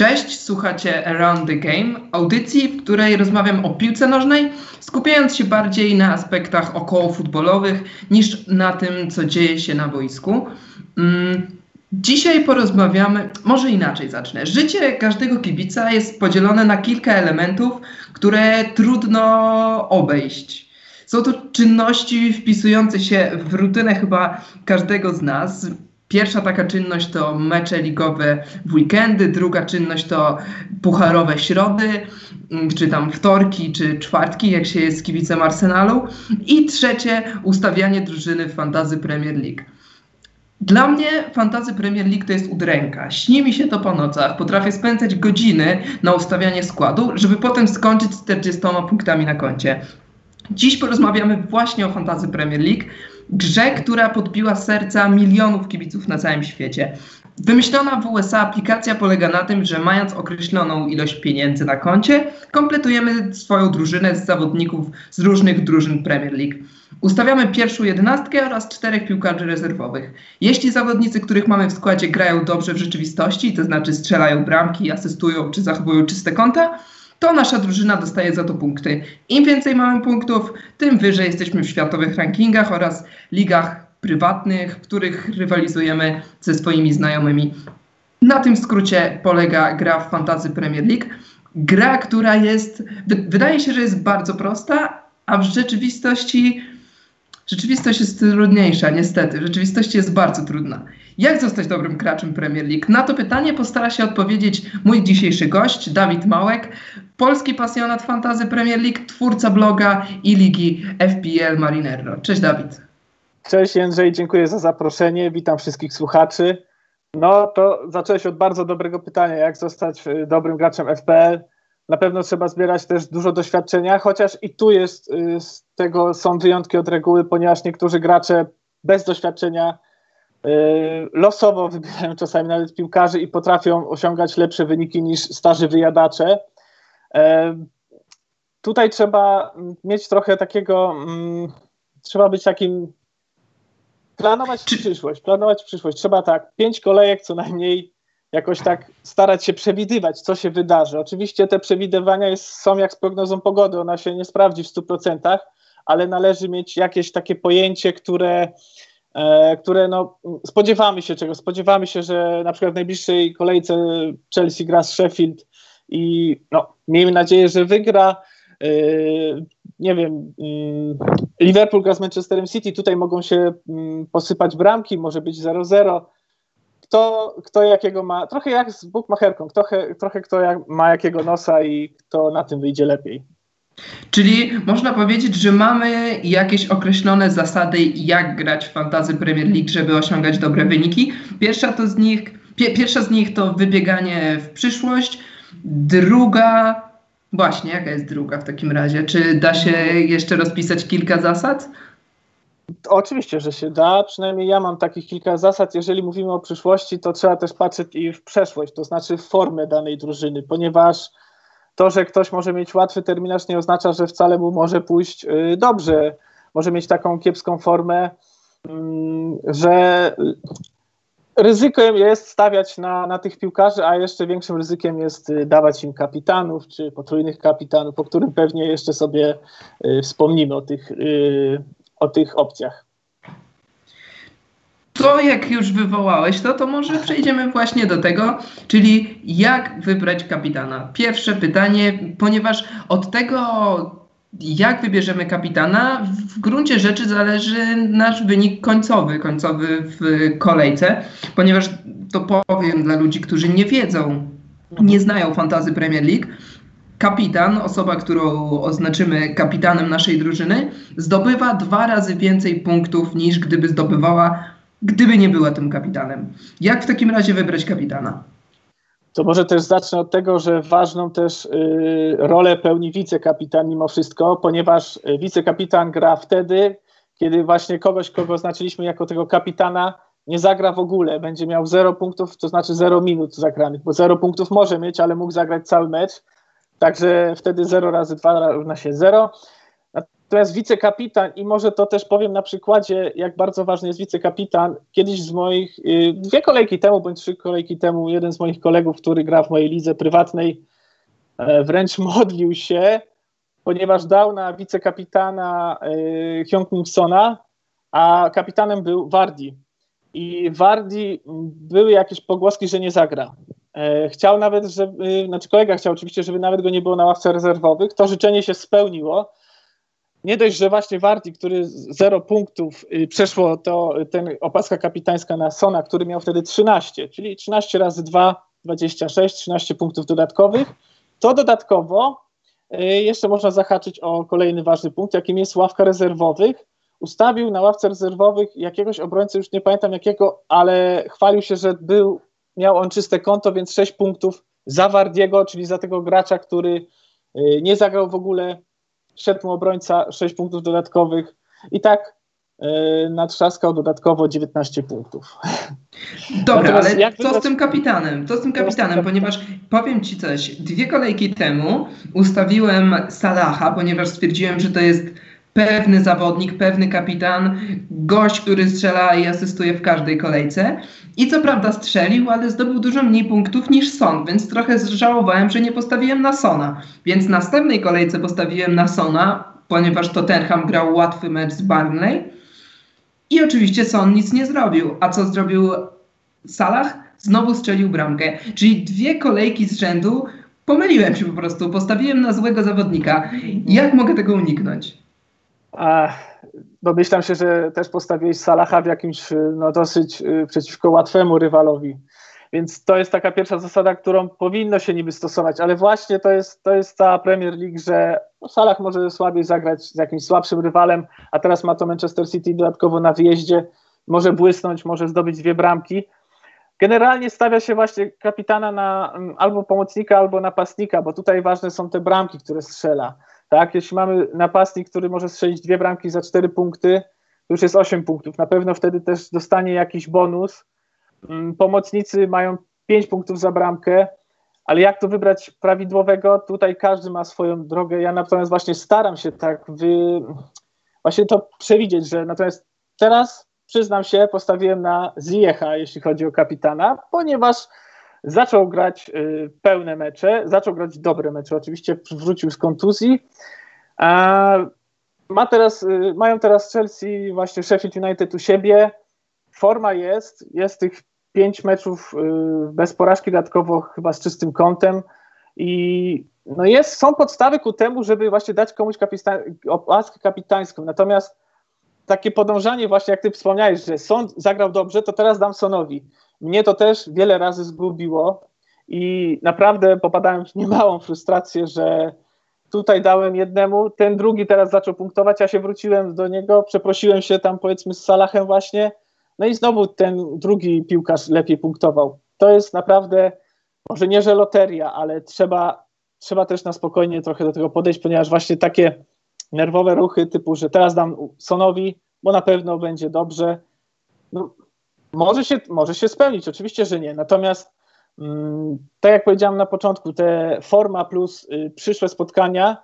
Cześć, słuchacie Around the Game, audycji, w której rozmawiam o piłce nożnej, skupiając się bardziej na aspektach okołofutbolowych niż na tym, co dzieje się na boisku. Mm, dzisiaj porozmawiamy, może inaczej zacznę. Życie każdego kibica jest podzielone na kilka elementów, które trudno obejść. Są to czynności wpisujące się w rutynę chyba każdego z nas. Pierwsza taka czynność to mecze ligowe w weekendy, druga czynność to pucharowe środy, mm, czy tam wtorki, czy czwartki, jak się jest kibicem Arsenalu. I trzecie, ustawianie drużyny w Fantazy Premier League. Dla mnie Fantazy Premier League to jest udręka. Śni mi się to po nocach. Potrafię spędzać godziny na ustawianie składu, żeby potem skończyć z 40 punktami na koncie. Dziś porozmawiamy właśnie o Fantazy Premier League, grze, która podbiła serca milionów kibiców na całym świecie. Wymyślona w USA aplikacja polega na tym, że mając określoną ilość pieniędzy na koncie, kompletujemy swoją drużynę z zawodników z różnych drużyn Premier League. Ustawiamy pierwszą jedenastkę oraz czterech piłkarzy rezerwowych. Jeśli zawodnicy, których mamy w składzie, grają dobrze w rzeczywistości, to znaczy strzelają bramki, asystują czy zachowują czyste konta, to nasza drużyna dostaje za to punkty. Im więcej mamy punktów, tym wyżej jesteśmy w światowych rankingach oraz ligach prywatnych, w których rywalizujemy ze swoimi znajomymi. Na tym skrócie polega gra w Fantasy Premier League. Gra, która jest, wydaje się, że jest bardzo prosta, a w rzeczywistości rzeczywistość jest trudniejsza, niestety. W rzeczywistości jest bardzo trudna. Jak zostać dobrym graczem Premier League? Na to pytanie postara się odpowiedzieć mój dzisiejszy gość, Dawid Małek, polski pasjonat fantazy Premier League, twórca bloga i ligi FPL Marinero. Cześć Dawid. Cześć Jędrzej, dziękuję za zaproszenie. Witam wszystkich słuchaczy. No to zacząłeś od bardzo dobrego pytania, jak zostać y, dobrym graczem FPL. Na pewno trzeba zbierać też dużo doświadczenia, chociaż i tu jest, y, z tego są wyjątki od reguły, ponieważ niektórzy gracze bez doświadczenia y, losowo wybierają czasami nawet piłkarzy i potrafią osiągać lepsze wyniki niż starzy wyjadacze. Tutaj trzeba mieć trochę takiego, mm, trzeba być takim, planować przyszłość, planować przyszłość. Trzeba tak, pięć kolejek co najmniej jakoś tak starać się przewidywać, co się wydarzy. Oczywiście te przewidywania jest, są jak z prognozą pogody, ona się nie sprawdzi w 100%, ale należy mieć jakieś takie pojęcie, które, e, które no, spodziewamy się czego. Spodziewamy się, że na przykład w najbliższej kolejce Chelsea gra z Sheffield i no, miejmy nadzieję, że wygra. E, nie wiem, mm, Liverpool gra z Manchesterem City, tutaj mogą się mm, posypać bramki, może być 0-0 kto, kto jakiego ma, trochę jak z bukmacherką, trochę, trochę kto jak, ma jakiego nosa i kto na tym wyjdzie lepiej. Czyli można powiedzieć, że mamy jakieś określone zasady, jak grać w fantazy Premier League, żeby osiągać dobre wyniki. Pierwsza, to z nich, pie, pierwsza z nich to wybieganie w przyszłość, druga, właśnie, jaka jest druga w takim razie? Czy da się jeszcze rozpisać kilka zasad? Oczywiście, że się da. Przynajmniej ja mam takich kilka zasad. Jeżeli mówimy o przyszłości, to trzeba też patrzeć i w przeszłość, to znaczy w formę danej drużyny, ponieważ to, że ktoś może mieć łatwy terminarz, nie oznacza, że wcale mu może pójść y, dobrze. Może mieć taką kiepską formę, mm, że ryzykiem jest stawiać na, na tych piłkarzy, a jeszcze większym ryzykiem jest y, dawać im kapitanów czy potrójnych kapitanów, o którym pewnie jeszcze sobie y, wspomnimy o tych o tych opcjach. To jak już wywołałeś to, to może przejdziemy właśnie do tego, czyli jak wybrać kapitana. Pierwsze pytanie, ponieważ od tego, jak wybierzemy kapitana, w gruncie rzeczy zależy nasz wynik końcowy, końcowy w kolejce, ponieważ to powiem dla ludzi, którzy nie wiedzą, nie znają fantazy Premier League, kapitan, osoba, którą oznaczymy kapitanem naszej drużyny, zdobywa dwa razy więcej punktów niż gdyby zdobywała, gdyby nie była tym kapitanem. Jak w takim razie wybrać kapitana? To może też zacznę od tego, że ważną też y, rolę pełni wicekapitan mimo wszystko, ponieważ y, wicekapitan gra wtedy, kiedy właśnie kogoś, kogo oznaczyliśmy jako tego kapitana, nie zagra w ogóle, będzie miał 0 punktów, to znaczy 0 minut zagranych, bo 0 punktów może mieć, ale mógł zagrać cały mecz, Także wtedy 0 razy 2 równa się 0. Natomiast wicekapitan, i może to też powiem na przykładzie, jak bardzo ważny jest wicekapitan. Kiedyś z moich, y, dwie kolejki temu, bądź trzy kolejki temu, jeden z moich kolegów, który gra w mojej lidze prywatnej, e, wręcz modlił się, ponieważ dał na wicekapitana y, Hyung Minsona, a kapitanem był Wardi. I Wardi były jakieś pogłoski, że nie zagra. E, chciał nawet, żeby, znaczy kolega chciał oczywiście, żeby nawet go nie było na ławce rezerwowych. To życzenie się spełniło nie dość, że właśnie Wardi, który zero punktów y, przeszło to ten opaska kapitańska na Sona, który miał wtedy 13, czyli 13 razy 2, 26, 13 punktów dodatkowych, to dodatkowo y, jeszcze można zahaczyć o kolejny ważny punkt, jakim jest ławka rezerwowych. Ustawił na ławce rezerwowych jakiegoś obrońcę, już nie pamiętam jakiego, ale chwalił się, że był, miał on czyste konto, więc 6 punktów za Wardiego, czyli za tego gracza, który y, nie zagrał w ogóle szedł mu obrońca 6 punktów dodatkowych i tak yy, natrzaskał dodatkowo 19 punktów. Dobra, ale co wybrać... z tym kapitanem? Co z tym kapitanem? Ponieważ powiem Ci coś, dwie kolejki temu ustawiłem Salaha, ponieważ stwierdziłem, że to jest pewny zawodnik, pewny kapitan, gość, który strzela i asystuje w każdej kolejce. I co prawda strzelił, ale zdobył dużo mniej punktów niż Son, więc trochę żałowałem, że nie postawiłem na Sona. Więc w następnej kolejce postawiłem na Sona, ponieważ Tottenham grał łatwy mecz z Barnley. I oczywiście Son nic nie zrobił. A co zrobił Salah? Znowu strzelił bramkę. Czyli dwie kolejki z rzędu pomyliłem się po prostu. Postawiłem na złego zawodnika. Jak mogę tego uniknąć? A, domyślam się, że też postawiłeś Salaha w jakimś no, dosyć y, przeciwko łatwemu rywalowi. Więc to jest taka pierwsza zasada, którą powinno się niby stosować, ale właśnie to jest, to jest ta Premier League, że no, Salah może słabiej zagrać z jakimś słabszym rywalem, a teraz ma to Manchester City dodatkowo na wyjeździe, może błysnąć, może zdobyć dwie bramki. Generalnie stawia się właśnie kapitana na mm, albo pomocnika, albo napastnika, bo tutaj ważne są te bramki, które strzela. Tak, jeśli mamy napastnik, który może strzelić dwie bramki za cztery punkty, to już jest osiem punktów. Na pewno wtedy też dostanie jakiś bonus. Mm, pomocnicy mają pięć punktów za bramkę, ale jak to wybrać prawidłowego? Tutaj każdy ma swoją drogę. Ja natomiast właśnie staram się tak wy... właśnie to przewidzieć, że natomiast teraz przyznam się, postawiłem na Ziecha, jeśli chodzi o kapitana, ponieważ Zaczął grać y, pełne mecze, zaczął grać dobre mecze, oczywiście wrócił z kontuzji. Ma teraz, y, mają teraz Chelsea, właśnie Sheffield United u siebie. Forma jest, jest tych pięć meczów y, bez porażki, dodatkowo chyba z czystym kątem. I no jest, są podstawy ku temu, żeby właśnie dać komuś kapitan, opaskę kapitańską. Natomiast takie podążanie właśnie, jak ty wspomniałeś, że Sąd zagrał dobrze, to teraz dam Sonowi. Mnie to też wiele razy zgubiło i naprawdę popadałem w niemałą frustrację, że tutaj dałem jednemu, ten drugi teraz zaczął punktować, ja się wróciłem do niego, przeprosiłem się tam powiedzmy z Salahem właśnie, no i znowu ten drugi piłkarz lepiej punktował. To jest naprawdę, może nie, że loteria, ale trzeba, trzeba też na spokojnie trochę do tego podejść, ponieważ właśnie takie nerwowe ruchy typu, że teraz dam Sonowi, bo na pewno będzie dobrze, no, może się, może się spełnić, oczywiście, że nie. Natomiast mm, tak jak powiedziałem na początku, te forma plus y, przyszłe spotkania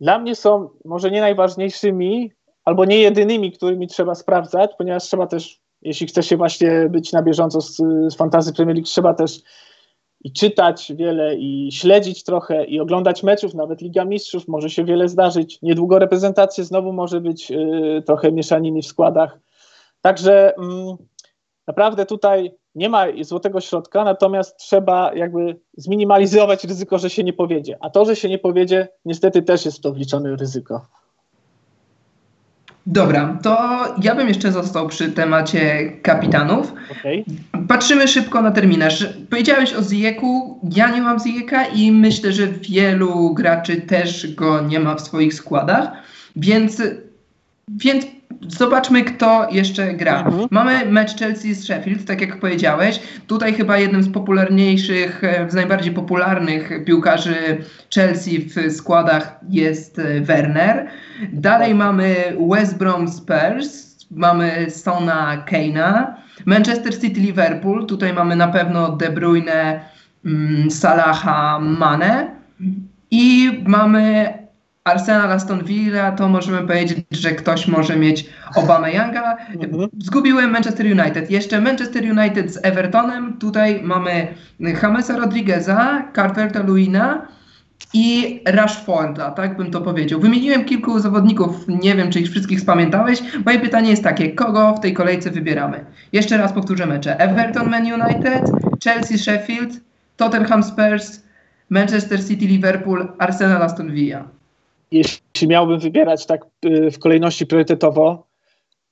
dla mnie są może nie najważniejszymi, albo nie jedynymi, którymi trzeba sprawdzać, ponieważ trzeba też, jeśli chce się właśnie być na bieżąco z, z Fantasy Premier League, trzeba też i czytać wiele, i śledzić trochę, i oglądać meczów, nawet Liga Mistrzów, może się wiele zdarzyć. Niedługo reprezentacje znowu może być y, trochę mieszaniny w składach. Także mm, naprawdę tutaj nie ma złotego środka, natomiast trzeba jakby zminimalizować ryzyko, że się nie powiedzie. A to, że się nie powiedzie, niestety też jest to wliczone ryzyko. Dobra, to ja bym jeszcze został przy temacie kapitanów. Okay. Patrzymy szybko na terminarz. Powiedziałeś o Zieku, ja nie mam Zieka i myślę, że wielu graczy też go nie ma w swoich składach, więc, więc Zobaczmy, kto jeszcze gra. Mhm. Mamy mecz Chelsea z Sheffield, tak jak powiedziałeś. Tutaj chyba jednym z popularniejszych, e, z najbardziej popularnych piłkarzy Chelsea w składach jest e, Werner. Dalej mamy West Brom Spurs, mamy Sona Kane'a. Manchester City Liverpool, tutaj mamy na pewno De Bruyne, mm, Salaha, Mane. I mamy Arsenal, Aston Villa, to możemy powiedzieć, że ktoś może mieć Obama Younga. Mhm. Zgubiłem Manchester United. Jeszcze Manchester United z Evertonem. Tutaj mamy Jamesa Rodrigueza, Carverta Luina i Rashforda, tak bym to powiedział. Wymieniłem kilku zawodników, nie wiem czy ich wszystkich spamiętałeś. Moje pytanie jest takie, kogo w tej kolejce wybieramy? Jeszcze raz powtórzę mecze. Everton, Man United, Chelsea, Sheffield, Tottenham Spurs, Manchester City, Liverpool, Arsenal, Aston Villa. Jeśli miałbym wybierać tak y, w kolejności priorytetowo,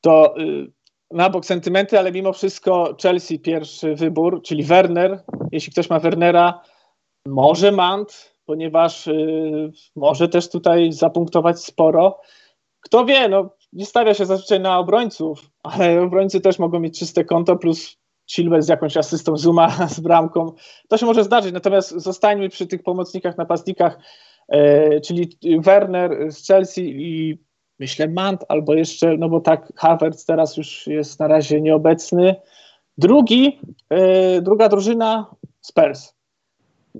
to y, na bok sentymenty, ale mimo wszystko Chelsea pierwszy wybór, czyli Werner. Jeśli ktoś ma Wernera, może Mant, ponieważ y, może też tutaj zapunktować sporo. Kto wie, no nie stawia się zazwyczaj na obrońców, ale obrońcy też mogą mieć czyste konto plus Chilwell z jakąś asystą Zuma z bramką. To się może zdarzyć, natomiast zostańmy przy tych pomocnikach, napastnikach, czyli Werner z Chelsea i myślę Mant, albo jeszcze, no bo tak Havertz teraz już jest na razie nieobecny. Drugi, e, druga drużyna Spurs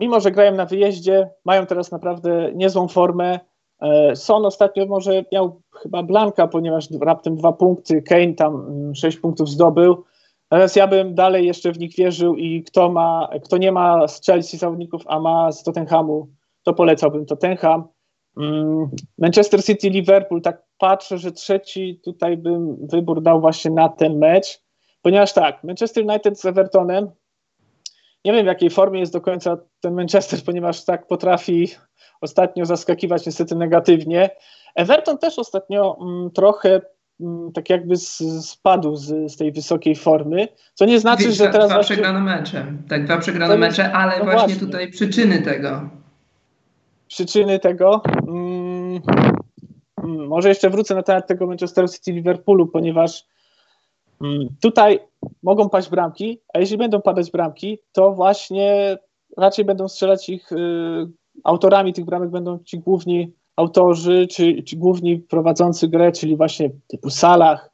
mimo że grają na wyjeździe, mają teraz naprawdę niezłą formę. E, Son ostatnio może miał chyba Blanka, ponieważ raptem dwa punkty, Kane tam mm, sześć punktów zdobył. Natomiast ja bym dalej jeszcze w nich wierzył i kto, ma, kto nie ma z Chelsea zawodników, a ma z Tottenhamu, to polecałbym Tottenham. Mm, Manchester City, Liverpool, tak patrzę, że trzeci tutaj bym wybór dał właśnie na ten mecz, ponieważ tak, Manchester United z Evertonem nie wiem, w jakiej formie jest do końca ten Manchester, ponieważ tak potrafi ostatnio zaskakiwać niestety negatywnie. Everton też ostatnio mm, trochę mm, tak jakby spadł z, z, tej wysokiej formy, co nie znaczy, że teraz Dwa właśnie... przegrane mecze, tak, dwa przegrane mecze, ale no właśnie, właśnie, tutaj przyczyny tego. Przyczyny tego... Mm, mm, może jeszcze wrócę na temat tego Manchester City Liverpoolu, ponieważ Mm, tutaj mogą paść bramki, a jeśli będą padać bramki, to właśnie raczej będą strzelać ich y, autorami tych bramek będą ci główni autorzy, czy, czy główni prowadzący grę, czyli właśnie typu Salah.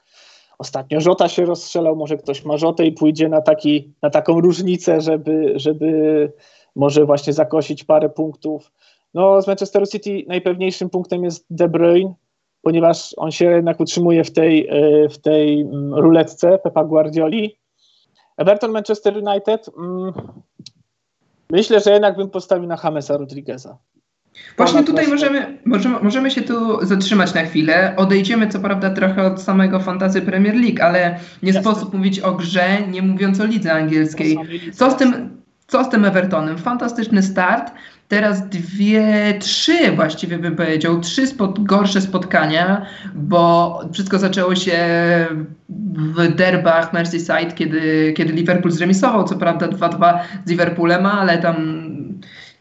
Ostatnio Żota się rozstrzelał, może ktoś ma Żotę i pójdzie na, taki, na taką różnicę, żeby, żeby może właśnie zakosić parę punktów. No, z Manchester City najpewniejszym punktem jest De Bruyne, ponieważ on się jednak utrzymuje w tej, e, w tej mm, ruletce Pepa Guardioli. Everton Manchester United. Mm, myślę, że jednak bym postawił na Jamesa Rodrigueza. Właśnie tutaj możemy, możemy, możemy się tu zatrzymać na chwilę. Odejdziemy co prawda trochę od samego fantazy Premier League, ale nie Jasne. sposób mówić o grze, nie mówiąc o lidze angielskiej. Co z tym, co z tym Evertonem? Fantastyczny start. Teraz dwie, trzy właściwie bym powiedział, trzy spod, gorsze spotkania, bo wszystko zaczęło się w derbach Merseyside, kiedy, kiedy Liverpool zremisował, co prawda 2-2 z Liverpoolem, ale tam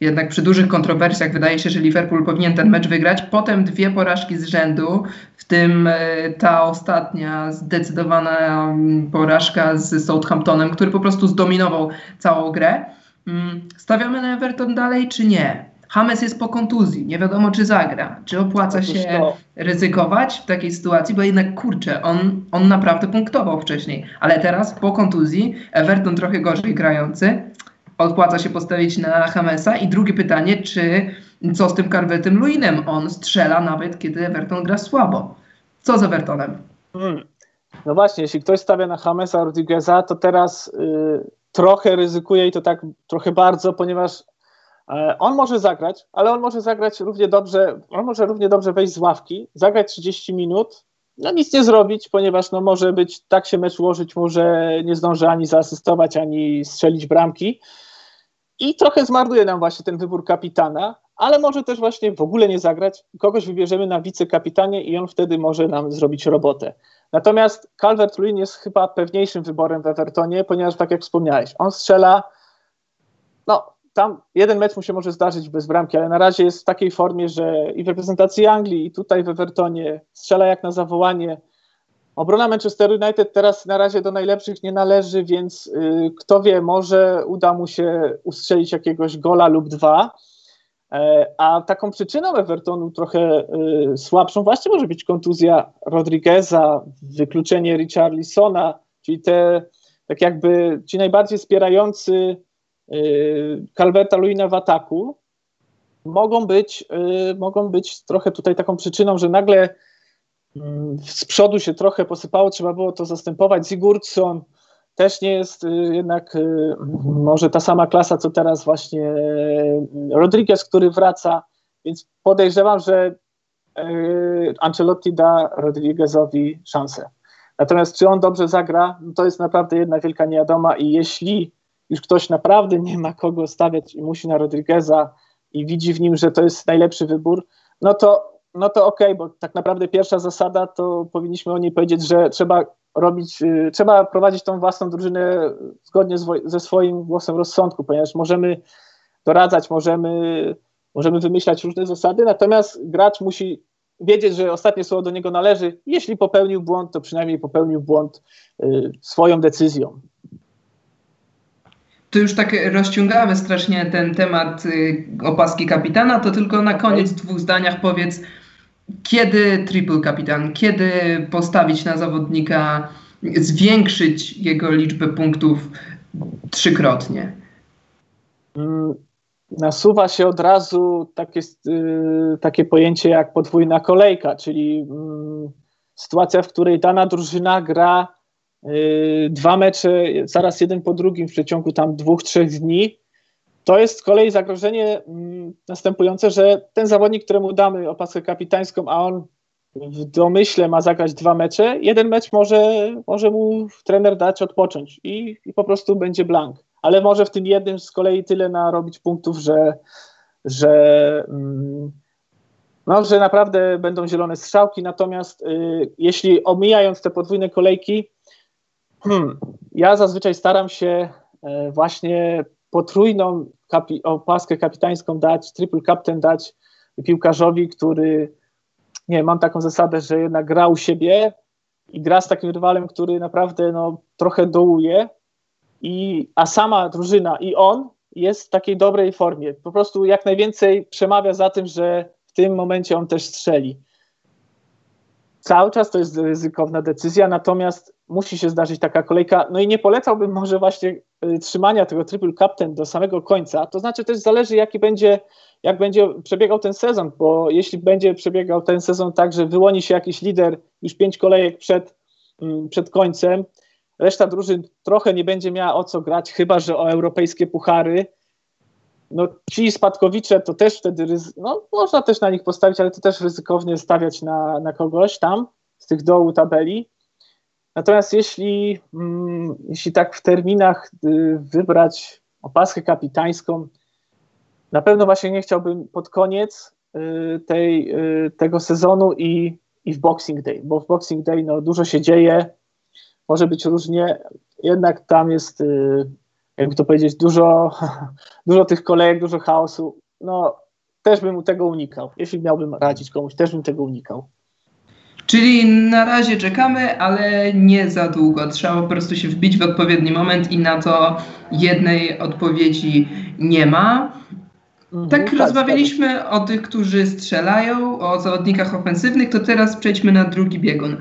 jednak przy dużych kontrowersjach wydaje się, że Liverpool powinien ten mecz wygrać. Potem dwie porażki z rzędu, w tym e, ta ostatnia zdecydowana porażka z Southamptonem, który po prostu zdominował całą grę. Mm, stawiamy na Everton dalej, czy nie? James jest po kontuzji, nie wiadomo czy zagra. Czy opłaca się ryzykować w takiej sytuacji, bo jednak kurczę, on, on naprawdę punktował wcześniej, ale teraz po kontuzji, Everton trochę gorzej grający, opłaca się postawić na Jamesa. I drugie pytanie, czy co z tym Carvetem Luinem? On strzela nawet, kiedy Everton gra słabo. Co z Evertonem? Hmm. No właśnie, jeśli ktoś stawia na Jamesa Rodrigueza, to teraz... Yy trochę ryzykuje i to tak trochę bardzo, ponieważ e, on może zagrać, ale on może zagrać równie dobrze, on może równie dobrze wejść z ławki, zagrać 30 minut, no nic nie zrobić, ponieważ no może być, tak się mecz ułożyć, może nie zdąży ani zaasystować, ani strzelić bramki i trochę zmarnuje nam właśnie ten wybór kapitana, ale może też właśnie w ogóle nie zagrać, kogoś wybierzemy na wicekapitanie i on wtedy może nam zrobić robotę. Natomiast Calvert-Lewin jest chyba pewniejszym wyborem w Evertonie, ponieważ tak jak wspomniałeś, on strzela, no tam jeden mecz mu się może zdarzyć bez bramki, ale na razie jest w takiej formie, że i w reprezentacji Anglii, i tutaj w Evertonie strzela jak na zawołanie. Obrona Manchester United teraz na razie do najlepszych nie należy, więc y, kto wie, może uda mu się ustrzelić jakiegoś gola lub dwa. E, a taką przyczyną Evertonu trochę e, słabszą właśnie może być kontuzja Rodrigueza, wykluczenie Richarlisona, czyli te tak jakby ci najbardziej wspierający e, Calverta Luina w ataku. mogą być, mogą być trochę tutaj taką przyczyną, że nagle mm, z przodu się trochę posypało, trzeba było to zastępować. Sigurdsson też nie jest y, jednak y, może ta sama klasa, co teraz właśnie Rodriguez, który wraca, więc podejrzewam, że Ancelotti da Rodriguezowi szansę. Natomiast czy on dobrze zagra, no to jest naprawdę jedna wielka niewiadoma i jeśli już ktoś naprawdę nie ma kogo stawiać i musi na Rodrigueza i widzi w nim, że to jest najlepszy wybór, no to, no to okej, okay, bo tak naprawdę pierwsza zasada to powinniśmy o niej powiedzieć, że trzeba robić, y, trzeba prowadzić tą własną drużynę zgodnie ze swoim głosem rozsądku, ponieważ możemy doradzać, możemy, możemy wymyślać różne zasady, natomiast gracz musi wiedzieć, że ostatnie słowo do niego należy. Jeśli popełnił błąd, to przynajmniej popełnił błąd y, swoją decyzją. Tu już tak rozciągamy strasznie ten temat y, opaski kapitana, to tylko na koniec w dwóch zdaniach powiedz, kiedy triple kapitan, kiedy postawić na zawodnika, zwiększyć jego liczbę punktów trzykrotnie? Mm, nasuwa się od razu takie, y, takie pojęcie jak podwójna kolejka, czyli mm, sytuacja, w której dana drużyna gra y, dwa mecze zaraz jeden po drugim w przeciągu tam dwóch, trzech dni. To jest z kolei zagrożenie mm, następujące, że ten zawodnik, któremu damy opaskę kapitańską, a on w domyśle ma zagrać dwa mecze, jeden mecz może, może mu trener dać odpocząć i, i po prostu będzie blank ale może w tym jednym z kolei tyle narobić punktów, że, że, mm, no, że naprawdę będą zielone strzałki. Natomiast y, jeśli omijając te podwójne kolejki, hmm, ja zazwyczaj staram się y, właśnie potrójną kapi opaskę kapitańską dać, triple captain dać piłkarzowi, który nie mam taką zasadę, że jednak gra u siebie i gra z takim rywalem, który naprawdę no, trochę dołuje, i, a sama drużyna i on jest w takiej dobrej formie. Po prostu jak najwięcej przemawia za tym, że w tym momencie on też strzeli. Cały czas to jest ryzykowna decyzja, natomiast musi się zdarzyć taka kolejka. No i nie polecałbym może właśnie y, trzymania tego triple captain do samego końca. To znaczy też zależy, jaki będzie, jak będzie przebiegał ten sezon, bo jeśli będzie przebiegał ten sezon tak, że wyłoni się jakiś lider już pięć kolejek przed, mm, przed końcem, Reszta drużyn trochę nie będzie miała o co grać, chyba że o europejskie puchary. No, ci spadkowicze to też wtedy, no, można też na nich postawić, ale to też ryzykownie stawiać na, na kogoś tam z tych dołu tabeli. Natomiast jeśli, mm, jeśli tak w terminach y, wybrać opaskę kapitańską, na pewno właśnie nie chciałbym pod koniec y, tej, y, tego sezonu i, i w Boxing Day, bo w Boxing Day no, dużo się dzieje, może być różnie, jednak tam jest, jakby to powiedzieć, dużo, dużo tych kolejek, dużo chaosu. No, też bym tego unikał. Jeśli miałbym radzić komuś, też bym tego unikał. Czyli na razie czekamy, ale nie za długo. Trzeba po prostu się wbić w odpowiedni moment i na to jednej odpowiedzi nie ma. Mhm, tak, tak rozmawialiśmy o tych, którzy strzelają, o zawodnikach ofensywnych, to teraz przejdźmy na drugi biegun.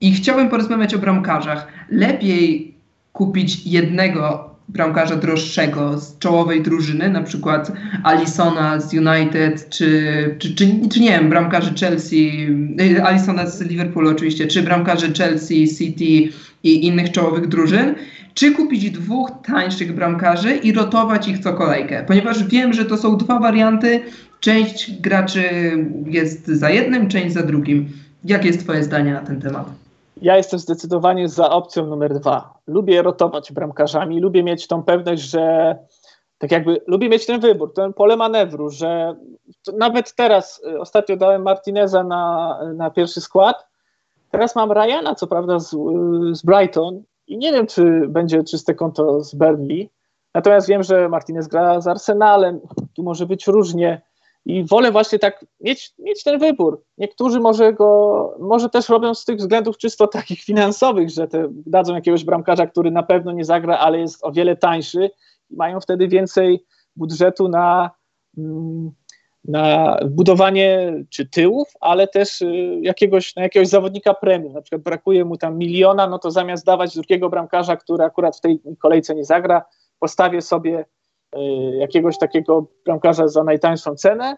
I chciałbym porozmawiać o bramkarzach. Lepiej kupić jednego bramkarza droższego z czołowej drużyny, na przykład Alisona z United, czy, czy, czy, czy nie wiem, bramkarzy Chelsea, y, Alisona z Liverpoolu oczywiście, czy bramkarzy Chelsea, City i innych czołowych drużyn, czy kupić dwóch tańszych bramkarzy i rotować ich co kolejkę, ponieważ wiem, że to są dwa warianty, część graczy jest za jednym, część za drugim. Jakie jest Twoje zdanie na ten temat? Ja jestem zdecydowanie za opcją numer dwa. Lubię rotować bramkarzami, lubię mieć tą pewność, że tak jakby lubię mieć ten wybór, ten pole manewru, że nawet teraz y, ostatnio dałem Martineza na, na pierwszy skład. Teraz mam Ryana, co prawda, z, z Brighton i nie wiem, czy będzie czyste konto z Burnley. Natomiast wiem, że Martinez gra z Arsenalem, tu może być różnie. I wolę właśnie tak mieć, mieć ten wybór. Niektórzy może go, może też robią z tych względów czysto takich finansowych, że te, dadzą jakiegoś bramkarza, który na pewno nie zagra, ale jest o wiele tańszy i mają wtedy więcej budżetu na, mm, na budowanie czy tyłów, ale też y, jakiegoś, na jakiegoś zawodnika premium. Na przykład brakuje mu tam miliona, no to zamiast dawać drugiego bramkarza, który akurat w tej kolejce nie zagra, postawię sobie jakiegoś takiego bramkarza za najtańszą cenę,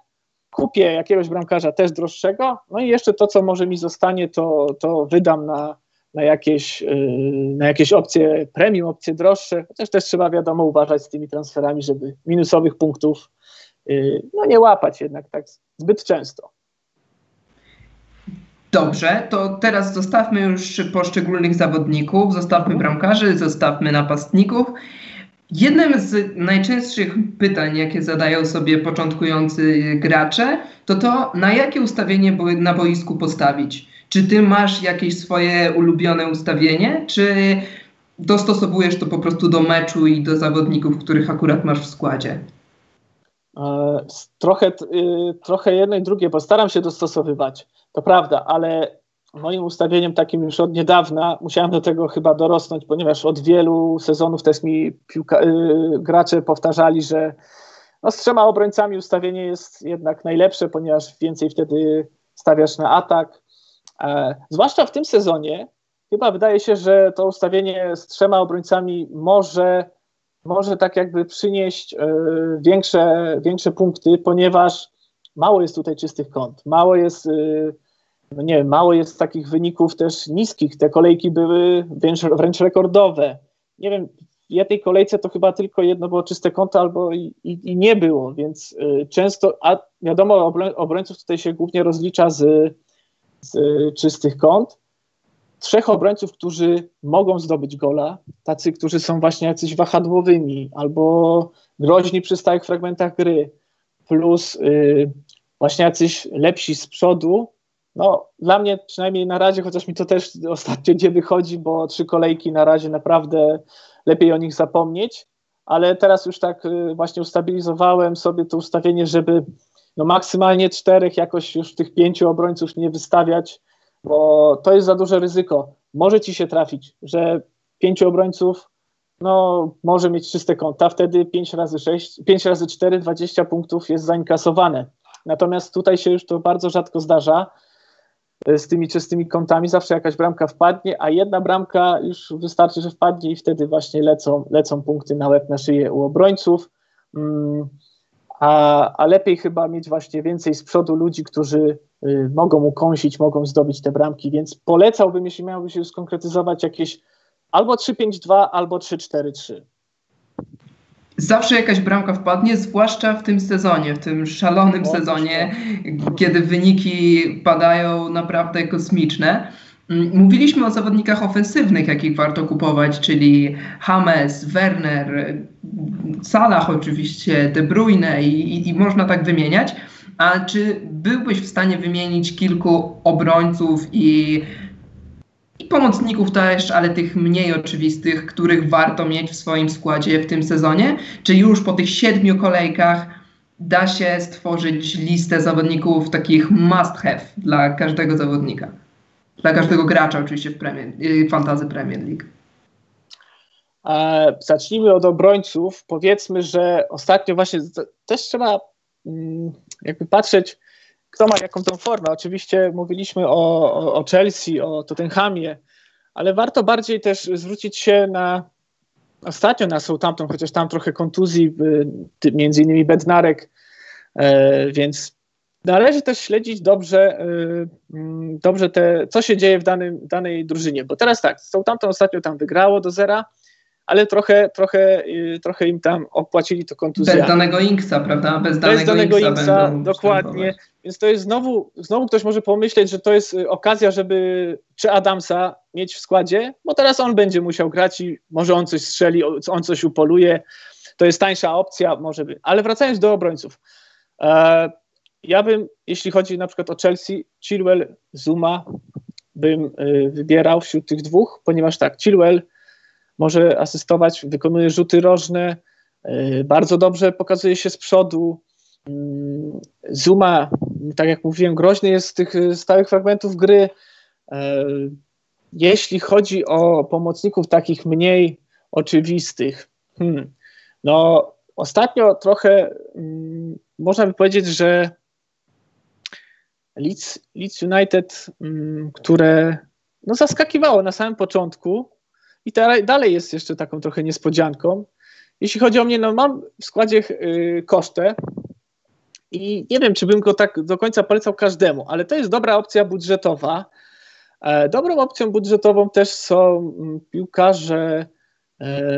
kupię jakiegoś bramkarza też droższego, no i jeszcze to, co może mi zostanie, to, to wydam na, na, jakieś, na jakieś opcje premium, opcje droższe, chociaż też trzeba wiadomo uważać z tymi transferami, żeby minusowych punktów no nie łapać jednak tak zbyt często. Dobrze, to teraz zostawmy już poszczególnych zawodników, zostawmy bramkarzy, zostawmy napastników. Jednym z najczęstszych pytań, jakie zadają sobie początkujący gracze, to to, na jakie ustawienie na boisku postawić. Czy ty masz jakieś swoje ulubione ustawienie, czy dostosowujesz to po prostu do meczu i do zawodników, których akurat masz w składzie? E, trochę, y, trochę jedno i drugie, bo staram się dostosowywać, to prawda, ale moim ustawieniem takim już od niedawna, musiałem do tego chyba dorosnąć, ponieważ od wielu sezonów też mi piłka, yy, gracze powtarzali, że no, z trzema obrońcami ustawienie jest jednak najlepsze, ponieważ więcej wtedy stawiasz na atak. E, zwłaszcza w tym sezonie, chyba wydaje się, że to ustawienie z trzema obrońcami może może tak jakby przynieść e, większe, większe punkty, ponieważ mało jest tutaj czystych kąt, mało jest, e, no nie wiem, mało jest takich wyników też niskich. Te kolejki były wręcz, wręcz rekordowe. Nie wiem, w jednej kolejce to chyba tylko jedno było czyste konto albo i, i, i nie było, więc e, często, a wiadomo, obrońców tutaj się głównie rozlicza z, z czystych kąt, trzech obrońców, którzy mogą zdobyć gola, tacy, którzy są właśnie jacyś wahadłowymi albo groźni przy stałych fragmentach gry, plus yy, właśnie jacyś lepsi z przodu, no dla mnie przynajmniej na razie, chociaż mi to też ostatnio nie wychodzi, bo trzy kolejki na razie naprawdę lepiej o nich zapomnieć, ale teraz już tak y, właśnie ustabilizowałem sobie to ustawienie, żeby no maksymalnie czterech, jakoś już tych pięciu obrońców nie wystawiać, bo to jest za duże ryzyko. Może ci się trafić, że pięciu obrońców no, może mieć czyste konta, wtedy 5 razy 6, 5 razy 4, 20 punktów jest zainkasowane. Natomiast tutaj się już to bardzo rzadko zdarza z tymi czystymi kątami, zawsze jakaś bramka wpadnie, a jedna bramka już wystarczy, że wpadnie i wtedy właśnie lecą, lecą punkty na łeb, na szyję u obrońców. Mm, a, a lepiej chyba mieć właśnie więcej z przodu ludzi, którzy y, mogą ukąsić, mogą zdobyć te bramki, więc polecałbym, jeśli miałby się skonkretyzować jakieś albo 3-5-2, albo 3-4-3. Zawsze jakaś bramka wpadnie, zwłaszcza w tym sezonie, w tym szalonym o, sezonie, kiedy wyniki padają naprawdę kosmiczne. Mm, mówiliśmy o zawodnikach ofensywnych, jakich warto kupować, czyli James, Werner, Salah oczywiście, De Bruyne i, i, i, można tak wymieniać. A czy byłbyś w stanie wymienić kilku obrońców i pomocników też, ale tych mniej oczywistych, których warto mieć w swoim składzie w tym sezonie? Czy już po tych siedmiu kolejkach da się stworzyć listę zawodników takich must have dla każdego zawodnika? Dla każdego gracza oczywiście w Premier, y, Fantazy Premier League. Zacznijmy od obrońców. Powiedzmy, że ostatnio właśnie też trzeba mm, jakby patrzeć, kto ma jaką tą formę. Oczywiście mówiliśmy o, o Chelsea, o Tottenhamie, ale warto bardziej też zwrócić się na ostatnio na Southampton, chociaż tam trochę kontuzji, y, między innymi Bednarek, e, więc należy też śledzić dobrze, y, mm, dobrze te, co się dzieje w danym, danej drużynie, bo teraz tak, Southampton ostatnio tam wygrało do zera, ale trochę, trochę, y, trochę im tam opłacili to kontuzjami. Bez danego Inksa, prawda? Bez danego, Bez danego Inksa, dokładnie. Więc to jest znowu, znowu ktoś może pomyśleć, że to jest y, okazja, żeby czy Adamsa mieć w składzie, bo teraz on będzie musiał grać i może on coś strzeli, on coś upoluje. To jest tańsza opcja, może by. Ale wracając do obrońców. E, ja bym, jeśli chodzi na przykład o Chelsea, Chilwell, Zuma bym y, wybierał wśród tych dwóch, ponieważ tak, Chilwell może asystować, wykonuje rzuty rożne, y, bardzo dobrze pokazuje się z przodu. Mm, Zuma, tak jak mówiłem, groźny jest z tych y, stałych fragmentów gry. Jeśli chodzi o pomocników takich mniej oczywistych, hmm, no ostatnio trochę hmm, można by powiedzieć, że Leeds, Leeds United, mm, które no, zaskakiwało na samym początku i dalej, dalej jest jeszcze taką trochę niespodzianką. jeśli chodzi o mnie, no mam w składzie yy, kosztę i nie wiem, czy bym go tak do końca polecał każdemu, ale to jest dobra opcja budżetowa. E, dobrą opcją budżetową też są mm, piłkarze. E,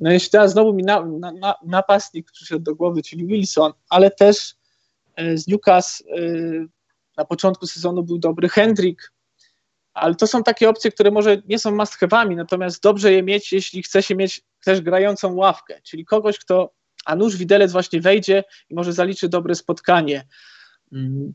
no jeszcze teraz znowu mi na, na, na, napastnik przyszedł do głowy, czyli Wilson, ale też e, z Newcastle na początku sezonu był dobry Hendrik, ale to są takie opcje, które może nie są must natomiast dobrze je mieć, jeśli chce się mieć też grającą ławkę, czyli kogoś, kto, a nóż widelec właśnie wejdzie i może zaliczy dobre spotkanie. Mm,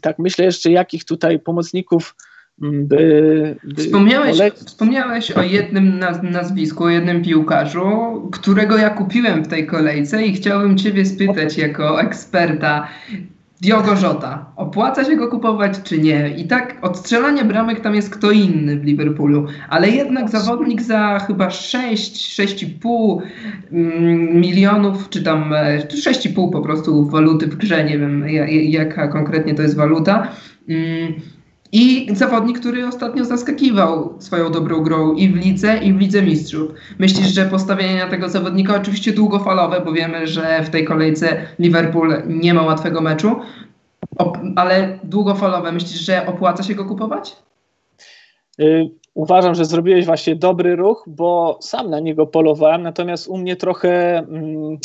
tak myślę jeszcze, jakich tutaj pomocników mm, by, by wspomniałeś, wspomniałeś o jednym naz nazwisku, o jednym piłkarzu, którego ja kupiłem w tej kolejce i chciałbym Ciebie spytać jako eksperta, Diogo Jota. Opłaca się go kupować czy nie? I tak odstrzelanie bramek tam jest kto inny w Liverpoolu, ale jednak zawodnik za chyba 6, 6,5 mm, milionów, czy tam 6,5 e, po prostu waluty w grze, nie wiem jaka konkretnie to jest waluta. I zawodnik, który ostatnio zaskakiwał swoją dobrą grą i w lidze, i w lidze mistrzów. Myślisz, że postawienie na tego zawodnika, oczywiście długofalowe, bo wiemy, że w tej kolejce Liverpool nie ma łatwego meczu, ale długofalowe, myślisz, że opłaca się go kupować? Y, uważam, że zrobiłeś właśnie dobry ruch, bo sam na niego polowałem, natomiast u mnie trochę. Mm,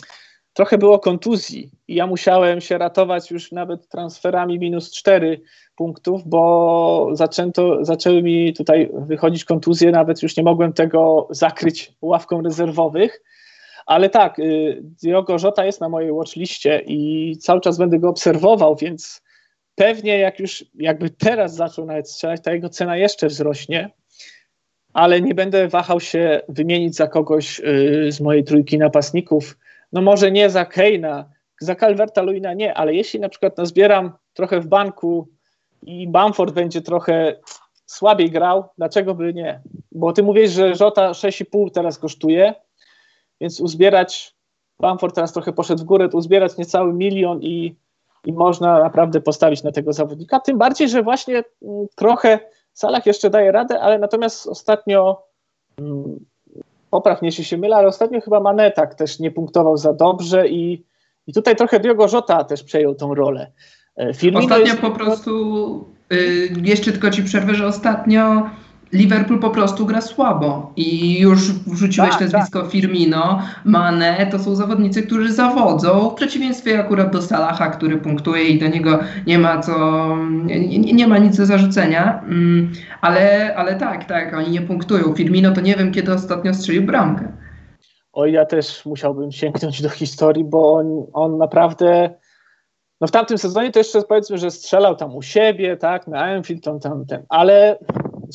trochę było kontuzji i ja musiałem się ratować już nawet transferami minus 4 punktów, bo zaczęto, zaczęły mi tutaj wychodzić kontuzje, nawet już nie mogłem tego zakryć ławką rezerwowych. Ale tak, y, Diogo Jota jest na mojej watchliście i cały czas będę go obserwował, więc pewnie jak już jakby teraz zaczął nawet strzelać, ta jego cena jeszcze wzrośnie, ale nie będę wahał się wymienić za kogoś y, z mojej trójki napastników no może nie za Keina, za Calverta Luina nie, ale jeśli na przykład nazbieram trochę w banku i Bamford będzie trochę słabiej grał, dlaczego by nie? Bo ty mówisz, że Żota 6,5 teraz kosztuje, więc uzbierać, Bamford teraz trochę poszedł w górę, to uzbierać niecały milion i, i można naprawdę postawić na tego zawodnika. Tym bardziej, że właśnie mm, trochę Salah jeszcze daje radę, ale natomiast ostatnio mm, popraw mnie, jeśli się mylę, ale ostatnio chyba Manetak też nie punktował za dobrze i, i tutaj trochę Diogo Jota też przejął tą rolę. E, Firmino ostatnio jest... po prostu, y, jeszcze tylko ci przerwę, że ostatnio Liverpool po prostu gra słabo i już wrzuciłeś tak, nazwisko tak. Firmino, Mane, to są zawodnicy, którzy zawodzą, w przeciwieństwie akurat do Salaha, który punktuje i do niego nie ma co, nie, nie ma nic do zarzucenia, mm, ale, ale tak, tak, oni nie punktują. Firmino to nie wiem, kiedy ostatnio strzelił bramkę. Oj, ja też musiałbym sięgnąć do historii, bo on, on naprawdę no w tamtym sezonie to jeszcze powiedzmy, że strzelał tam u siebie, tak, na Anfield, tam, tam ten, ale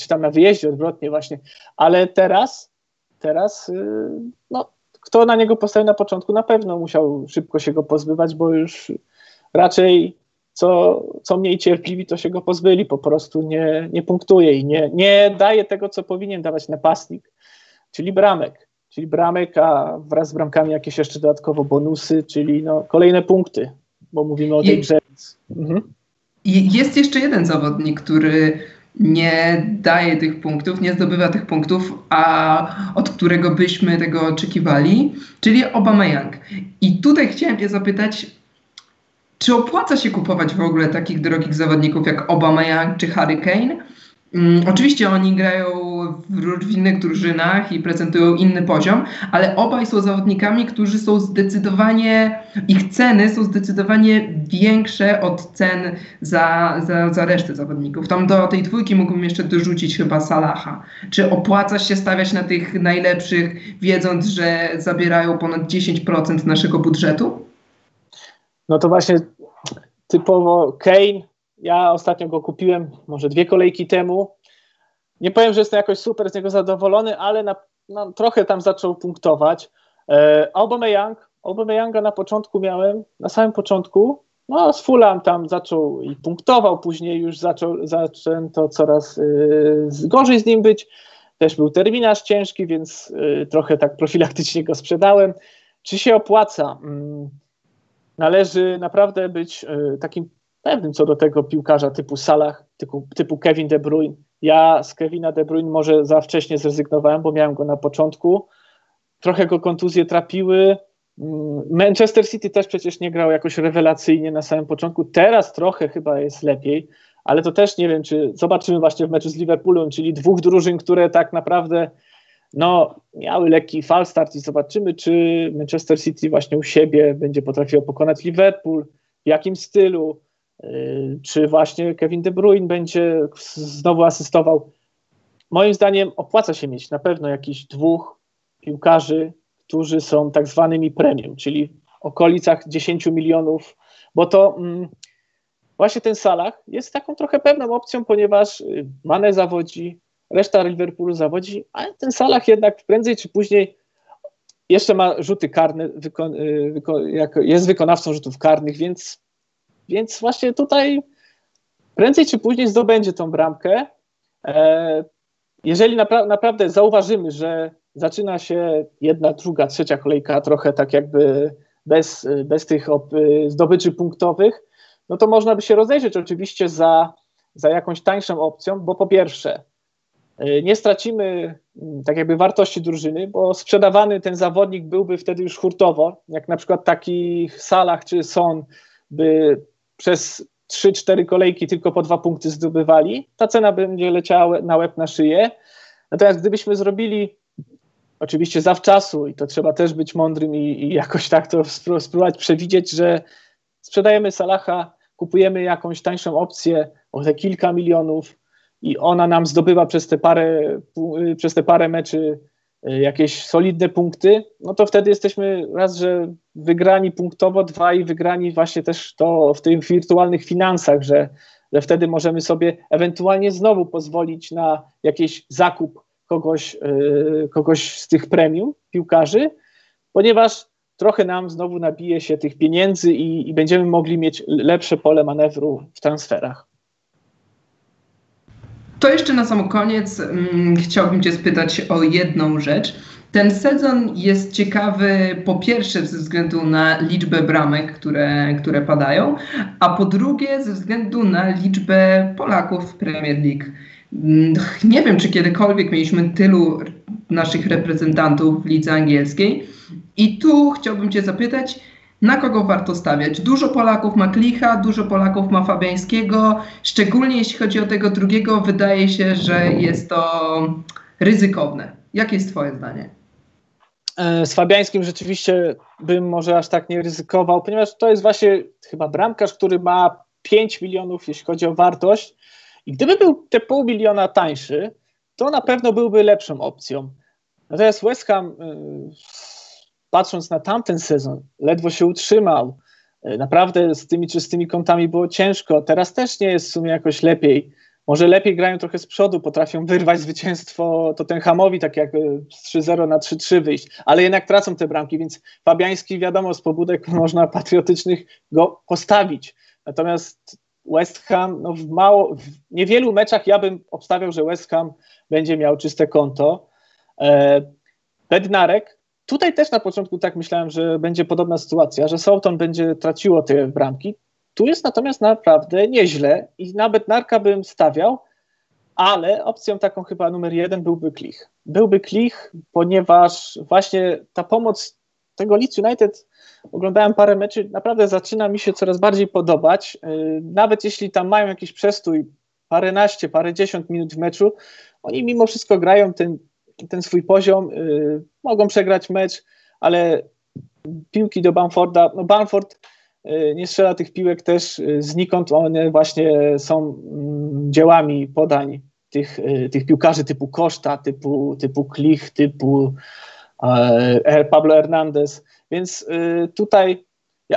czy tam na wyjeździe odwrotnie właśnie, ale teraz, teraz, y, no, kto na niego postawił na początku, na pewno musiał szybko się go pozbywać, bo już raczej co, co mniej cierpliwi, to się go pozbyli, po prostu nie, nie punktuje i nie, nie daje tego, co powinien dawać napastnik, czyli bramek. Czyli bramek, a wraz z bramkami jakieś jeszcze dodatkowo bonusy, czyli no, kolejne punkty, bo mówimy o tej grze. Mhm. Jest jeszcze jeden zawodnik, który nie daje tych punktów, nie zdobywa tych punktów, a od którego byśmy tego oczekiwali, czyli Obama Young. I tutaj chciałem Cię zapytać, czy opłaca się kupować w ogóle takich drogich zawodników jak Obama Young czy Harry Kane? Mm, oczywiście oni grają w, innych drużynach i prezentują inny poziom, ale obaj są zawodnikami, którzy są zdecydowanie, ich ceny są zdecydowanie większe od cen za, za, za resztę zawodników. Tam do tej dwójki mógłbym jeszcze dorzucić chyba Salaha. Czy opłaca się stawiać na tych najlepszych, wiedząc, że zabierają ponad 10% naszego budżetu? No to właśnie typowo Kane ja ostatnio go kupiłem, może dwie kolejki temu. Nie powiem, że jestem jakoś super z niego zadowolony, ale na, no, trochę tam zaczął punktować. E, Aubameyang, Aubameyanga na początku miałem, na samym początku, no z Fulham tam zaczął i punktował, później już zaczął, zaczęto coraz y, gorzej z nim być. Też był terminarz ciężki, więc y, trochę tak profilaktycznie go sprzedałem. Czy się opłaca? Mm, należy naprawdę być y, takim pewnym co do tego piłkarza typu Salah, typu, typu Kevin De Bruyne. Ja z Kevina De Bruyne może za wcześnie zrezygnowałem, bo miałem go na początku. trochę go kontuzje trapiły. Mm, Manchester City też przecież nie grał jakoś rewelacyjnie na samym początku. Teraz trochę chyba jest lepiej, ale to też nie wiem, czy zobaczymy właśnie w meczu z Liverpoolem, czyli dwóch drużyn, które tak naprawdę no, miały lekki fal start i zobaczymy, czy Manchester City właśnie u siebie będzie potrafiło pokonać Liverpool, w jakim stylu, czy właśnie Kevin De Bruyne będzie znowu asystował. Moim zdaniem opłaca się mieć na pewno jakichś dwóch piłkarzy, którzy są tak zwanymi premium, czyli w okolicach 10 milionów, bo to mm, właśnie ten Salah jest taką trochę pewną opcją, ponieważ y, Mane zawodzi, reszta Liverpoolu zawodzi, ale ten Salah jednak prędzej czy później jeszcze ma rzuty karne, wyko, y, wyko, jest wykonawcą rzutów karnych, więc, więc właśnie tutaj prędzej czy później zdobędzie tą bramkę. E, jeżeli napra naprawdę zauważymy, że zaczyna się jedna, druga, trzecia kolejka trochę tak jakby bez, bez tych zdobyczy punktowych, no to można by się rozejrzeć oczywiście za, za jakąś tańszą opcją, bo po pierwsze y, nie stracimy mm, tak jakby wartości drużyny, bo sprzedawany ten zawodnik byłby wtedy już hurtowo, jak na przykład taki Salah czy Son by przez 3-4 kolejki tylko po dwa punkty zdobywali, ta cena będzie leciała na łeb na szyję. Natomiast gdybyśmy zrobili oczywiście zawczasu i to trzeba też być mądrym i, i jakoś tak to spróbować przewidzieć, że sprzedajemy Salaha, kupujemy jakąś tańszą opcję o te kilka milionów i ona nam zdobywa przez te parę, przez te parę meczy jakieś solidne punkty, no to wtedy jesteśmy raz, że wygrani punktowo, dwa i wygrani właśnie też to w tych wirtualnych finansach, że, że wtedy możemy sobie ewentualnie znowu pozwolić na jakiś zakup kogoś, y, kogoś z tych premium piłkarzy, ponieważ trochę nam znowu nabije się tych pieniędzy i, i będziemy mogli mieć lepsze pole manewru w transferach. To jeszcze na sam koniec hmm, chciałbym Cię spytać o jedną rzecz. Ten sezon jest ciekawy po pierwsze ze względu na liczbę bramek, które, które padają, a po drugie ze względu na liczbę Polaków w Premier League. Mm, nie wiem, czy kiedykolwiek mieliśmy tylu naszych reprezentantów w lidze angielskiej. I tu chciałbym Cię zapytać, na kogo warto stawiać? Dużo Polaków ma Klicha, dużo Polaków ma Fabiańskiego. Szczególnie jeśli chodzi o tego drugiego, wydaje się, że jest to ryzykowne. Jakie jest Twoje zdanie? E, z Fabiańskim rzeczywiście bym może aż tak nie ryzykował, ponieważ to jest właśnie chyba bramkarz, który ma 5 milionów, jeśli chodzi o wartość. I gdyby był te pół miliona tańszy, to na pewno byłby lepszą opcją. Natomiast West Ham, y, patrząc na tamten sezon, ledwo się utrzymał. Y, naprawdę z tymi czystymi kątami było ciężko. Teraz też nie jest w sumie jakoś lepiej. Może lepiej grają trochę z przodu, potrafią wyrwać zwycięstwo Tottenhamowi, tak jak y, z 3-0 na 3-3 wyjść, ale jednak tracą te bramki, więc Fabiański, wiadomo, z pobudek można patriotycznych go postawić. Natomiast West Ham, no w mało, w niewielu meczach ja bym obstawiał, że West Ham będzie miał czyste konto. E, Bednarek, tutaj też na początku tak myślałem, że będzie podobna sytuacja, że Southampton będzie traciło te bramki. Tu jest natomiast naprawdę nieźle i na Bednarka bym stawiał, ale opcją taką chyba numer jeden byłby Klich. Byłby Klich, ponieważ właśnie ta pomoc tego Leeds United oglądałem parę meczy, naprawdę zaczyna mi się coraz bardziej podobać. Y, nawet jeśli tam mają jakiś przestój, paręnaście, parędziesiąt minut w meczu, oni mimo wszystko grają ten, ten swój poziom, y, mogą przegrać mecz, ale piłki do Bamforda, no Bamford y, nie strzela tych piłek też znikąd, one właśnie są mm, dziełami podań tych, tych piłkarzy typu Koszta, typu, typu Klich, typu e, Pablo Hernandez. Więc y, tutaj,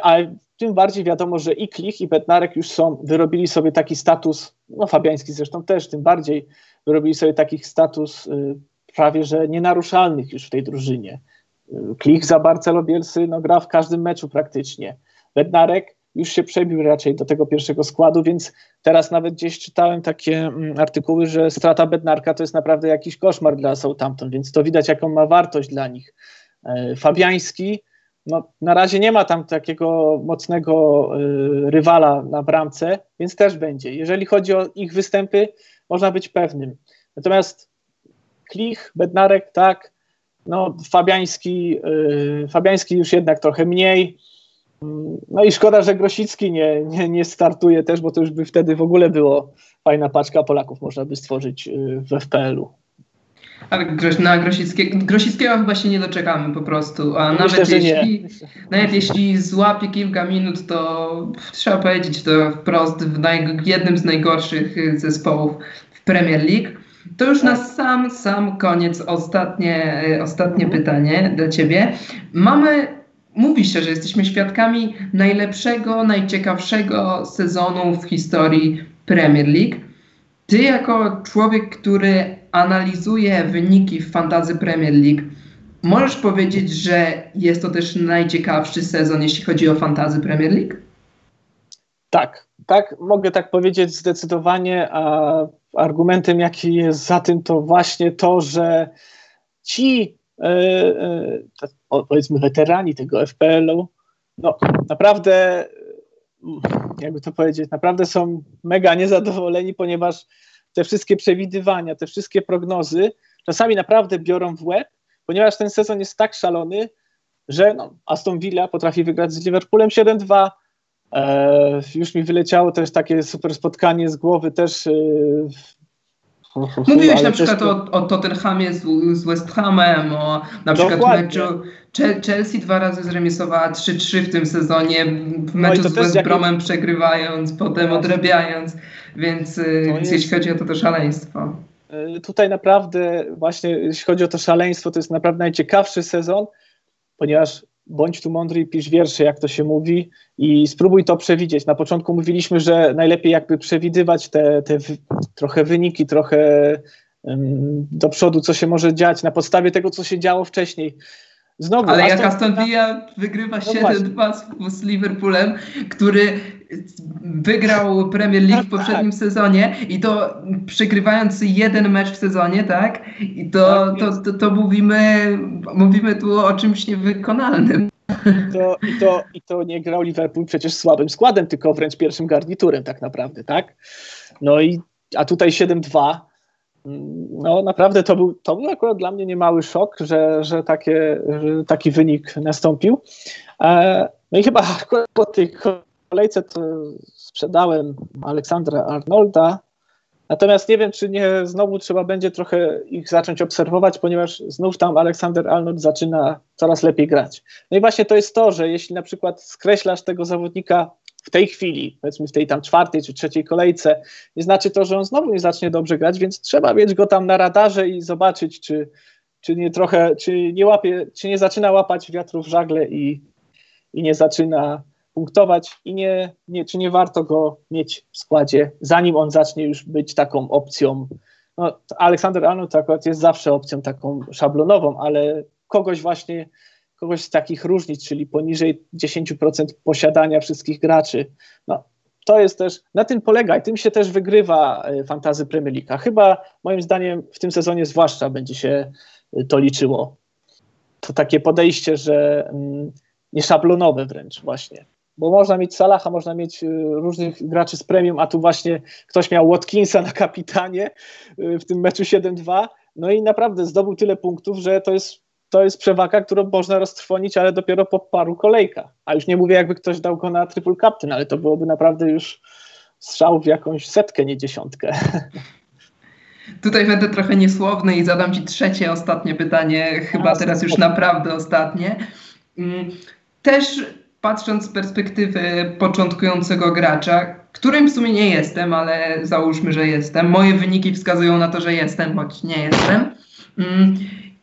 ale tym bardziej wiadomo, że i Klich, i Bednarek już są, wyrobili sobie taki status, no Fabiański zresztą też, tym bardziej wyrobili sobie taki status y, prawie, że nienaruszalnych już w tej drużynie. Klich za Barcelo Bielsy no, gra w każdym meczu praktycznie. Bednarek już się przebił raczej do tego pierwszego składu, więc teraz nawet gdzieś czytałem takie mm, artykuły, że strata Bednarka to jest naprawdę jakiś koszmar dla Southampton, więc to widać jaką ma wartość dla nich. E, Fabiański no, na razie nie ma tam takiego mocnego y, rywala na bramce, więc też będzie. Jeżeli chodzi o ich występy, można być pewnym. Natomiast Klich, Bednarek, tak, no, Fabiański, y, Fabiański już jednak trochę mniej. No i szkoda, że Grosicki nie, nie, nie startuje też, bo to już by wtedy w ogóle było fajna paczka Polaków można by stworzyć y, w FPL-u. Ale na Grosickiego, Grosickiego chyba się nie doczekamy po prostu. A Myślę, nawet, jeśli, nie. nawet jeśli złapie kilka minut, to trzeba powiedzieć to wprost w naj, jednym z najgorszych zespołów w Premier League. To już na sam, sam koniec ostatnie, ostatnie pytanie dla Ciebie. Mamy, mówi się, że jesteśmy świadkami najlepszego, najciekawszego sezonu w historii Premier League. Ty jako człowiek, który analizuje wyniki w Fantazy Premier League, możesz powiedzieć, że jest to też najciekawszy sezon, jeśli chodzi o Fantazy Premier League? Tak, tak, mogę tak powiedzieć zdecydowanie, a argumentem, jaki jest za tym, to właśnie to, że ci e, e, powiedzmy weterani tego FPL-u, no naprawdę, jakby to powiedzieć, naprawdę są mega niezadowoleni, ponieważ te wszystkie przewidywania, te wszystkie prognozy czasami naprawdę biorą w łeb, ponieważ ten sezon jest tak szalony, że no, Aston Villa potrafi wygrać z Liverpoolem 7-2, E, już mi wyleciało też takie super spotkanie z głowy też. E, Mówiłeś na przykład to... o, o Tottenhamie z, z West Hamem, o na przykład Dokładnie. meczu Chelsea dwa razy zremisowała 3-3 w tym sezonie, w no meczu no z West Bromem przegrywając, potem odrabiając, więc, e, więc jest... jeśli chodzi o to, to szaleństwo. E, tutaj naprawdę właśnie jeśli chodzi o to szaleństwo, to jest naprawdę najciekawszy sezon, ponieważ bądź tu mądry i pisz wiersze, jak to się mówi, i spróbuj to przewidzieć. Na początku mówiliśmy, że najlepiej jakby przewidywać te, te trochę wyniki, trochę um, do przodu, co się może dziać na podstawie tego, co się działo wcześniej. Znowu, Ale jak Aston Villa wygrywa no 7-2 z, z Liverpoolem, który wygrał Premier League w tak, poprzednim tak. sezonie i to przegrywając jeden mecz w sezonie, tak? I to, tak to, to, to, mówimy, mówimy tu o czymś niewykonalnym. I to, i, to, I to nie grał Liverpool przecież słabym składem, tylko wręcz pierwszym garniturem tak naprawdę, tak? No i a tutaj 7-2 no naprawdę to był, to był akurat dla mnie niemały szok, że, że, takie, że taki wynik nastąpił. E, no i chyba po tej kolejce to sprzedałem Aleksandra Arnolda, natomiast nie wiem, czy nie znowu trzeba będzie trochę ich zacząć obserwować, ponieważ znów tam Aleksander Arnold zaczyna coraz lepiej grać. No i właśnie to jest to, że jeśli na przykład skreślasz tego zawodnika w tej chwili, powiedzmy w tej tam czwartej czy trzeciej kolejce, nie znaczy to, że on znowu nie zacznie dobrze grać, więc trzeba mieć go tam na radarze i zobaczyć, czy, czy nie trochę, czy nie łapie, czy nie zaczyna łapać wiatru w żagle i, i nie zaczyna punktować i nie, nie, czy nie warto go mieć w składzie, zanim on zacznie już być taką opcją. No, Aleksander Arnold akurat jest zawsze opcją taką szablonową, ale kogoś właśnie kogoś z takich różnic, czyli poniżej 10% posiadania wszystkich graczy. No, to jest też, na tym polega i tym się też wygrywa e, fantazy Premier League. Chyba moim zdaniem w tym sezonie zwłaszcza będzie się e, to liczyło. To takie podejście, że mm, nieszablonowe wręcz właśnie. Bo można mieć Salaha, można mieć e, różnych graczy z premium, a tu właśnie ktoś miał Watkinsa na kapitanie w tym meczu 7-2, no i naprawdę zdobył tyle punktów, że to jest to jest przewaga, którą można roztrwonić, ale dopiero po paru kolejkach. A już nie mówię, jakby ktoś dał go na triple captain, ale to byłoby naprawdę już strzał w jakąś setkę, nie dziesiątkę. Tutaj będę trochę niesłowny i zadam Ci trzecie, ostatnie pytanie, chyba teraz już naprawdę ostatnie. Mm, też patrząc z perspektywy początkującego gracza, którym w sumie nie jestem, ale załóżmy, że jestem. Moje wyniki wskazują na to, że jestem, choć nie jestem.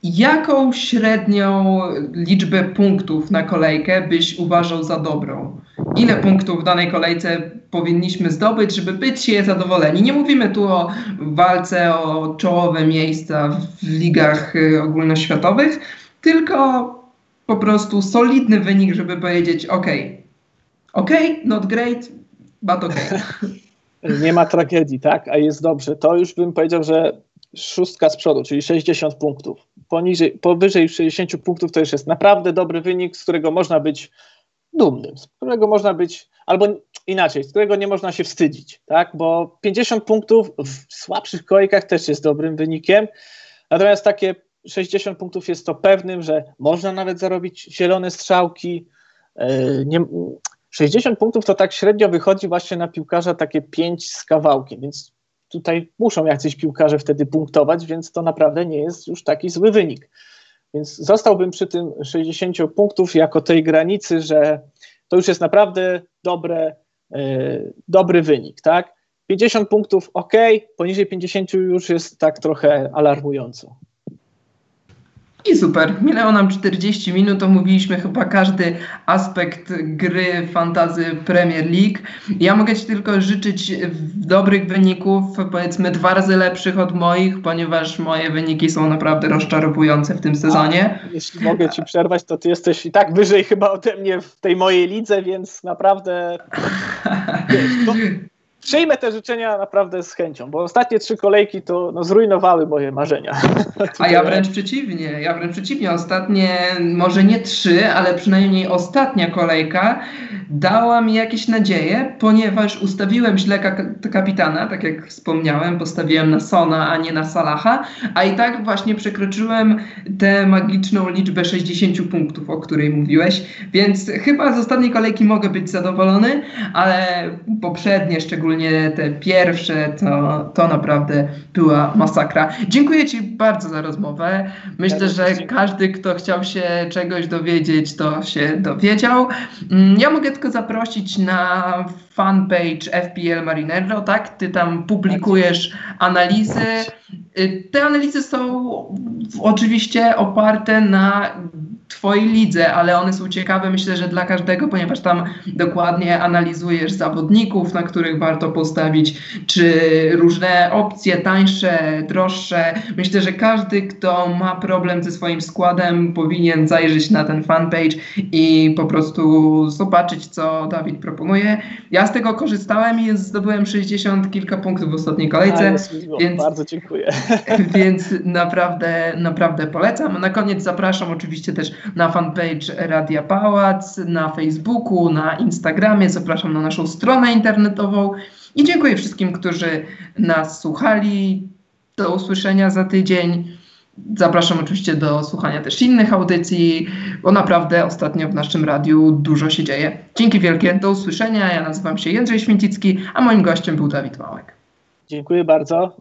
Jaką średnią liczbę punktów na kolejkę byś uważał za dobrą? Ile punktów w danej kolejce powinniśmy zdobyć, żeby być je zadowoleni? Nie mówimy tu o walce o czołowe miejsca w ligach y, ogólnoświatowych, tylko po prostu solidny wynik, żeby powiedzieć OK, OK, not great, but OK. Nie ma tragedii, tak? A jest dobrze. To już bym powiedział, że szóstka z przodu, czyli 60 punktów. Poniżej, powyżej 60 punktów to już jest naprawdę dobry wynik, z którego można być dumnym, z którego można być, albo inaczej, z którego nie można się wstydzić, tak? Bo 50 punktów w słabszych kolejkach też jest dobrym wynikiem. Natomiast takie 60 punktów jest to pewnym, że można nawet zarobić zielone strzałki. E, nie, 60 punktów to tak średnio wychodzi właśnie na piłkarza takie 5 z kawałkiem, więc tutaj muszą jacyś piłkarze wtedy punktować, więc to naprawdę nie jest już taki zły wynik. Więc zostałbym przy tym 60 punktów jako tej granicy, że to już jest naprawdę dobre, yy, dobry wynik, tak? 50 punktów ok, poniżej 50 już jest tak trochę alarmująco. I super. Minęło nam 40 minut, omówiliśmy chyba każdy aspekt gry fantazy Premier League. Ja mogę Ci tylko życzyć dobrych wyników, powiedzmy dwa razy lepszych od moich, ponieważ moje wyniki są naprawdę rozczarowujące w tym sezonie. A, jeśli mogę Ci przerwać, to Ty jesteś i tak wyżej chyba ode mnie w tej mojej lidze, więc naprawdę... Wiesz, to przyjmę te życzenia naprawdę z chęcią, bo ostatnie trzy kolejki to no, zrujnowały moje marzenia. A ja wręcz przeciwnie, ja wręcz przeciwnie. Ostatnie, może nie trzy, ale przynajmniej ostatnia kolejka dała mi jakieś nadzieje, ponieważ ustawiłem źle kapitana, tak jak wspomniałem, postawiłem na Sona, a nie na Salaha, a i tak właśnie przekroczyłem tę magiczną liczbę 60 punktów, o której mówiłeś, więc chyba z ostatniej kolejki mogę być zadowolony, ale poprzednie szczególnie szczególnie te pierwsze, to, to naprawdę była masakra. Dziękuję Ci bardzo za rozmowę. Myślę, że każdy, kto chciał się czegoś dowiedzieć, to się dowiedział. Mm, ja mogę tylko zaprosić na fanpage FPL Marinero, tak? Ty tam publikujesz analizy. Y, te analizy są oczywiście oparte na Twojej lidze, ale one są ciekawe myślę, że dla każdego, ponieważ tam dokładnie analizujesz zawodników, na których warto postawić, czy różne opcje tańsze, droższe. Myślę, że każdy, kto ma problem ze swoim składem, powinien zajrzeć na ten fanpage i po prostu zobaczyć, co Dawid proponuje. Ja z tego korzystałem i zdobyłem 60 kilka punktów w ostatniej kolejce. A, więc, bardzo dziękuję. Więc naprawdę, naprawdę polecam. Na koniec zapraszam oczywiście też na fanpage Radia Pałac, na Facebooku, na Instagramie. Zapraszam na naszą stronę internetową i dziękuję wszystkim, którzy nas słuchali. Do usłyszenia za tydzień. Zapraszam oczywiście do słuchania też innych audycji, bo naprawdę ostatnio w naszym radiu dużo się dzieje. Dzięki wielkie, do usłyszenia. Ja nazywam się Jędrzej Święcicki, a moim gościem był Dawid Małek. Dziękuję bardzo.